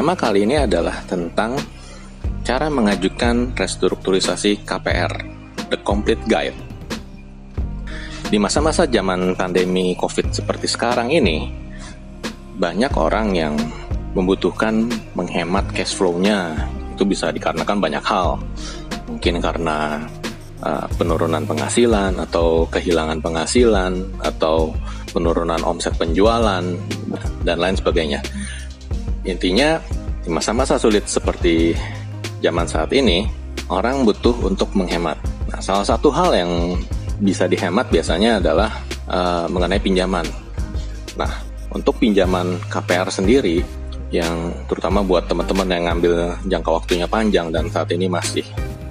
tema kali ini adalah tentang cara mengajukan restrukturisasi KPR, The Complete Guide. Di masa-masa zaman pandemi COVID seperti sekarang ini, banyak orang yang membutuhkan menghemat cash flow-nya. Itu bisa dikarenakan banyak hal. Mungkin karena uh, penurunan penghasilan atau kehilangan penghasilan atau penurunan omset penjualan dan lain sebagainya. Intinya di masa-masa sulit seperti zaman saat ini, orang butuh untuk menghemat. Nah, salah satu hal yang bisa dihemat biasanya adalah uh, mengenai pinjaman. Nah, untuk pinjaman KPR sendiri yang terutama buat teman-teman yang ngambil jangka waktunya panjang dan saat ini masih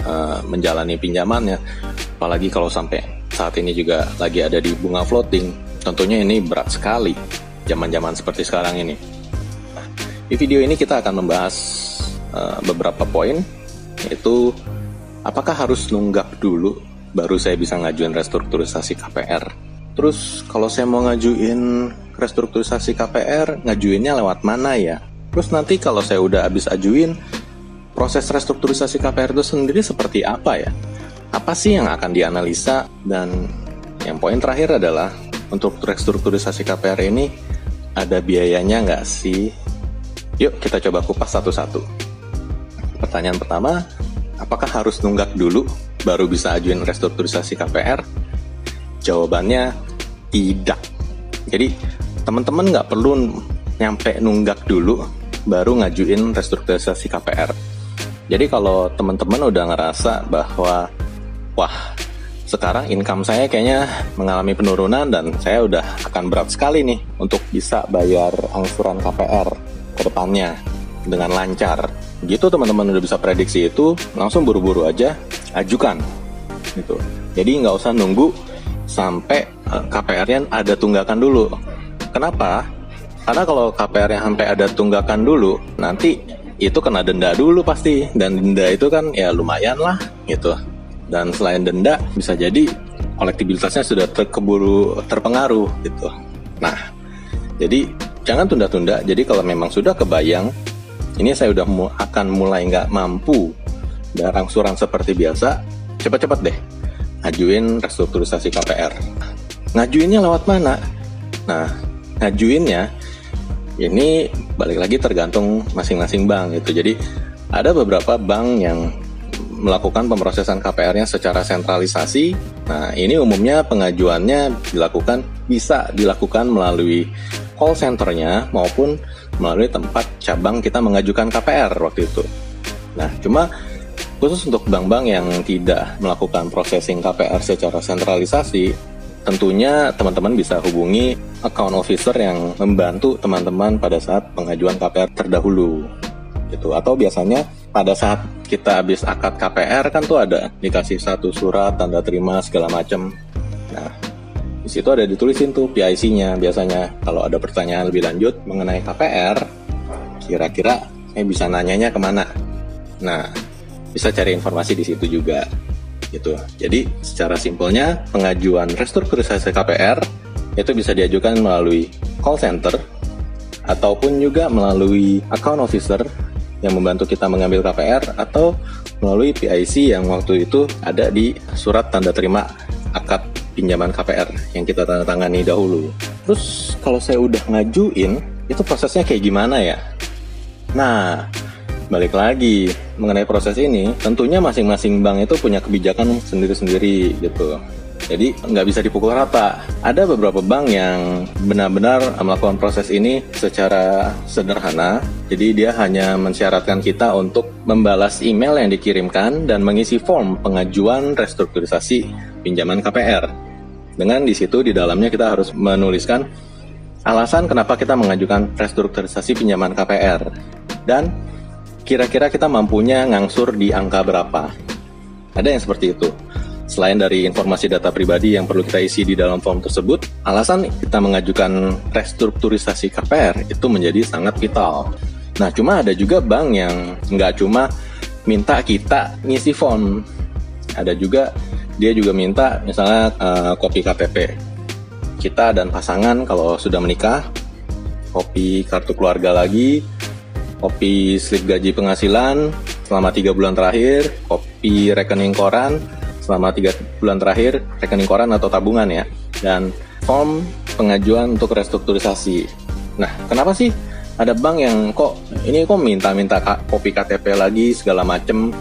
uh, menjalani pinjamannya, apalagi kalau sampai saat ini juga lagi ada di bunga floating, tentunya ini berat sekali zaman-zaman seperti sekarang ini. Di video ini kita akan membahas uh, beberapa poin, yaitu apakah harus nunggak dulu baru saya bisa ngajuin restrukturisasi KPR. Terus kalau saya mau ngajuin restrukturisasi KPR, ngajuinnya lewat mana ya? Terus nanti kalau saya udah habis ajuin, proses restrukturisasi KPR itu sendiri seperti apa ya? Apa sih yang akan dianalisa? Dan yang poin terakhir adalah untuk restrukturisasi KPR ini ada biayanya nggak sih? Yuk kita coba kupas satu-satu. Pertanyaan pertama, apakah harus nunggak dulu baru bisa ajuin restrukturisasi KPR? Jawabannya tidak. Jadi teman-teman nggak perlu nyampe nunggak dulu baru ngajuin restrukturisasi KPR. Jadi kalau teman-teman udah ngerasa bahwa wah sekarang income saya kayaknya mengalami penurunan dan saya udah akan berat sekali nih untuk bisa bayar angsuran KPR ke depannya dengan lancar. Gitu teman-teman udah bisa prediksi itu, langsung buru-buru aja ajukan. Gitu. Jadi nggak usah nunggu sampai eh, KPR-nya ada tunggakan dulu. Kenapa? Karena kalau KPR yang sampai ada tunggakan dulu, nanti itu kena denda dulu pasti. Dan denda itu kan ya lumayan lah gitu. Dan selain denda, bisa jadi kolektibilitasnya sudah terkeburu terpengaruh gitu. Nah, jadi jangan tunda-tunda. Jadi kalau memang sudah kebayang, ini saya udah mu akan mulai nggak mampu dan angsuran seperti biasa, cepat-cepat deh ngajuin restrukturisasi KPR. Ngajuinnya lewat mana? Nah, ngajuinnya ini balik lagi tergantung masing-masing bank gitu. Jadi ada beberapa bank yang melakukan pemrosesan KPR-nya secara sentralisasi. Nah, ini umumnya pengajuannya dilakukan bisa dilakukan melalui call centernya maupun melalui tempat cabang kita mengajukan KPR waktu itu. Nah, cuma khusus untuk bank-bank yang tidak melakukan processing KPR secara sentralisasi, tentunya teman-teman bisa hubungi account officer yang membantu teman-teman pada saat pengajuan KPR terdahulu gitu atau biasanya pada saat kita habis akad KPR kan tuh ada dikasih satu surat tanda terima segala macam di situ ada ditulisin tuh PIC-nya biasanya kalau ada pertanyaan lebih lanjut mengenai KPR kira-kira saya bisa nanyanya ke mana nah bisa cari informasi di situ juga gitu. Jadi secara simpelnya pengajuan restrukturisasi KPR itu bisa diajukan melalui call center ataupun juga melalui account officer yang membantu kita mengambil KPR atau melalui PIC yang waktu itu ada di surat tanda terima akad pinjaman KPR yang kita tanda tangani dahulu. Terus kalau saya udah ngajuin, itu prosesnya kayak gimana ya? Nah, balik lagi mengenai proses ini, tentunya masing-masing bank itu punya kebijakan sendiri-sendiri gitu. Jadi nggak bisa dipukul rata. Ada beberapa bank yang benar-benar melakukan proses ini secara sederhana. Jadi dia hanya mensyaratkan kita untuk membalas email yang dikirimkan dan mengisi form pengajuan restrukturisasi pinjaman KPR. Dengan di situ di dalamnya kita harus menuliskan alasan kenapa kita mengajukan restrukturisasi pinjaman KPR dan kira-kira kita mampunya ngangsur di angka berapa. Ada yang seperti itu. Selain dari informasi data pribadi yang perlu kita isi di dalam form tersebut, alasan kita mengajukan restrukturisasi KPR itu menjadi sangat vital. Nah, cuma ada juga bank yang nggak cuma minta kita ngisi form, ada juga dia juga minta misalnya uh, kopi KTP kita dan pasangan kalau sudah menikah, kopi kartu keluarga lagi, kopi slip gaji penghasilan selama tiga bulan terakhir, kopi rekening koran selama tiga bulan terakhir, rekening koran atau tabungan ya, dan form pengajuan untuk restrukturisasi. Nah, kenapa sih ada bank yang kok ini kok minta-minta kopi KTP lagi segala macem?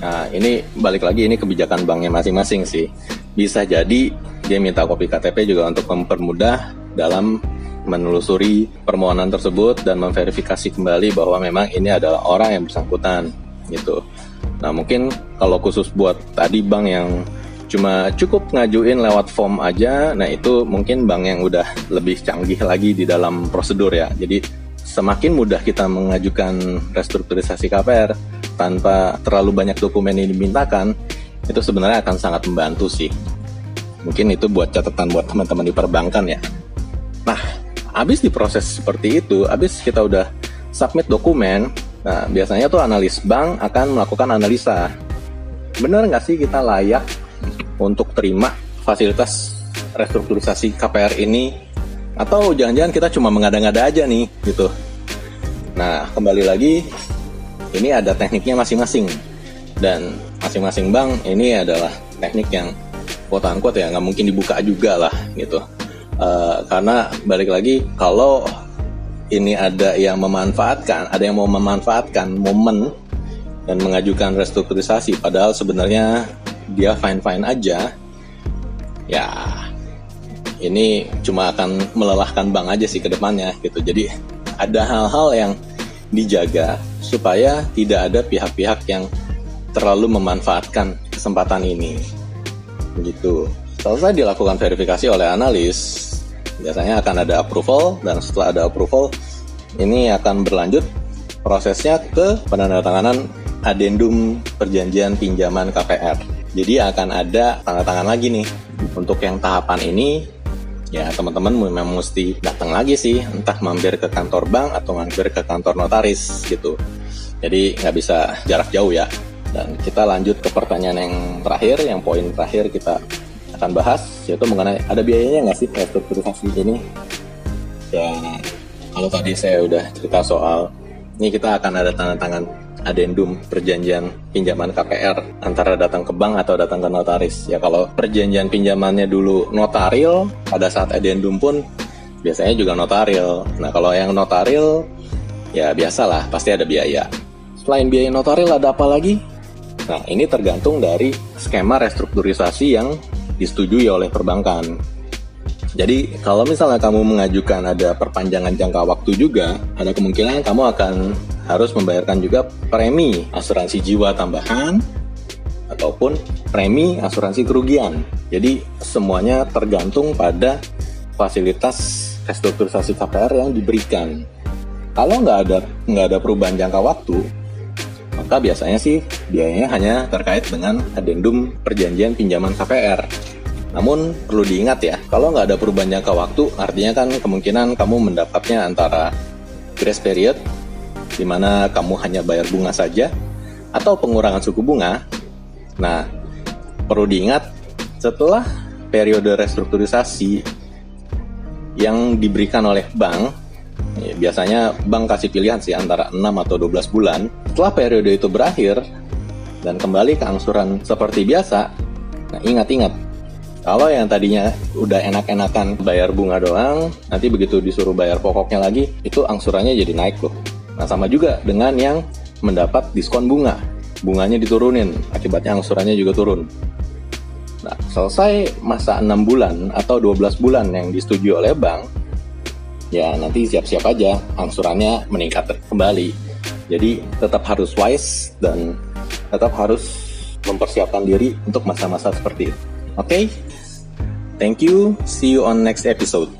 Nah, ini balik lagi ini kebijakan banknya masing-masing sih. Bisa jadi dia minta kopi KTP juga untuk mempermudah dalam menelusuri permohonan tersebut dan memverifikasi kembali bahwa memang ini adalah orang yang bersangkutan gitu. Nah mungkin kalau khusus buat tadi bank yang cuma cukup ngajuin lewat form aja, nah itu mungkin bank yang udah lebih canggih lagi di dalam prosedur ya. Jadi semakin mudah kita mengajukan restrukturisasi KPR tanpa terlalu banyak dokumen yang dimintakan, itu sebenarnya akan sangat membantu sih. Mungkin itu buat catatan buat teman-teman di perbankan ya. Nah, Habis diproses seperti itu, habis kita udah submit dokumen, nah biasanya tuh analis bank akan melakukan analisa. Benar nggak sih kita layak untuk terima fasilitas restrukturisasi KPR ini? Atau jangan-jangan kita cuma mengada-ngada aja nih gitu. Nah, kembali lagi, ini ada tekniknya masing-masing. Dan masing-masing bank ini adalah teknik yang quote-unquote ya nggak mungkin dibuka juga lah gitu. Uh, karena balik lagi kalau ini ada yang memanfaatkan, ada yang mau memanfaatkan momen dan mengajukan restrukturisasi, padahal sebenarnya dia fine fine aja, ya ini cuma akan melelahkan bank aja sih ke depannya gitu. Jadi ada hal-hal yang dijaga supaya tidak ada pihak-pihak yang terlalu memanfaatkan kesempatan ini. Begitu. Selesai dilakukan verifikasi oleh analis, biasanya akan ada approval dan setelah ada approval ini akan berlanjut prosesnya ke penandatanganan adendum perjanjian pinjaman KPR. Jadi akan ada tanda tangan lagi nih. Untuk yang tahapan ini ya teman-teman memang mesti datang lagi sih, entah mampir ke kantor bank atau mampir ke kantor notaris gitu. Jadi nggak bisa jarak jauh ya. Dan kita lanjut ke pertanyaan yang terakhir, yang poin terakhir kita akan bahas yaitu mengenai ada biayanya nggak sih restrukturisasi ini? Ya kalau tadi saya udah cerita soal ini kita akan ada tanda tangan adendum perjanjian pinjaman KPR antara datang ke bank atau datang ke notaris. Ya kalau perjanjian pinjamannya dulu notaril pada saat adendum pun biasanya juga notaril. Nah kalau yang notaril ya biasalah pasti ada biaya selain biaya notaril ada apa lagi nah ini tergantung dari skema restrukturisasi yang disetujui oleh perbankan. Jadi kalau misalnya kamu mengajukan ada perpanjangan jangka waktu juga, ada kemungkinan kamu akan harus membayarkan juga premi asuransi jiwa tambahan ataupun premi asuransi kerugian. Jadi semuanya tergantung pada fasilitas restrukturisasi KPR yang diberikan. Kalau nggak ada nggak ada perubahan jangka waktu, maka biasanya sih biayanya hanya terkait dengan adendum perjanjian pinjaman KPR. Namun perlu diingat ya, kalau nggak ada perubahan jangka waktu, artinya kan kemungkinan kamu mendapatnya antara grace period, di mana kamu hanya bayar bunga saja, atau pengurangan suku bunga. Nah, perlu diingat, setelah periode restrukturisasi yang diberikan oleh bank, ya, biasanya bank kasih pilihan sih antara 6 atau 12 bulan. Setelah periode itu berakhir, dan kembali ke angsuran seperti biasa, nah ingat-ingat, kalau yang tadinya udah enak-enakan bayar bunga doang, nanti begitu disuruh bayar pokoknya lagi, itu angsurannya jadi naik loh. Nah sama juga dengan yang mendapat diskon bunga. Bunganya diturunin, akibatnya angsurannya juga turun. Nah, selesai masa 6 bulan atau 12 bulan yang disetujui oleh bank, ya nanti siap-siap aja angsurannya meningkat kembali. Jadi tetap harus wise dan tetap harus mempersiapkan diri untuk masa-masa seperti itu. Oke, okay? thank you. See you on next episode.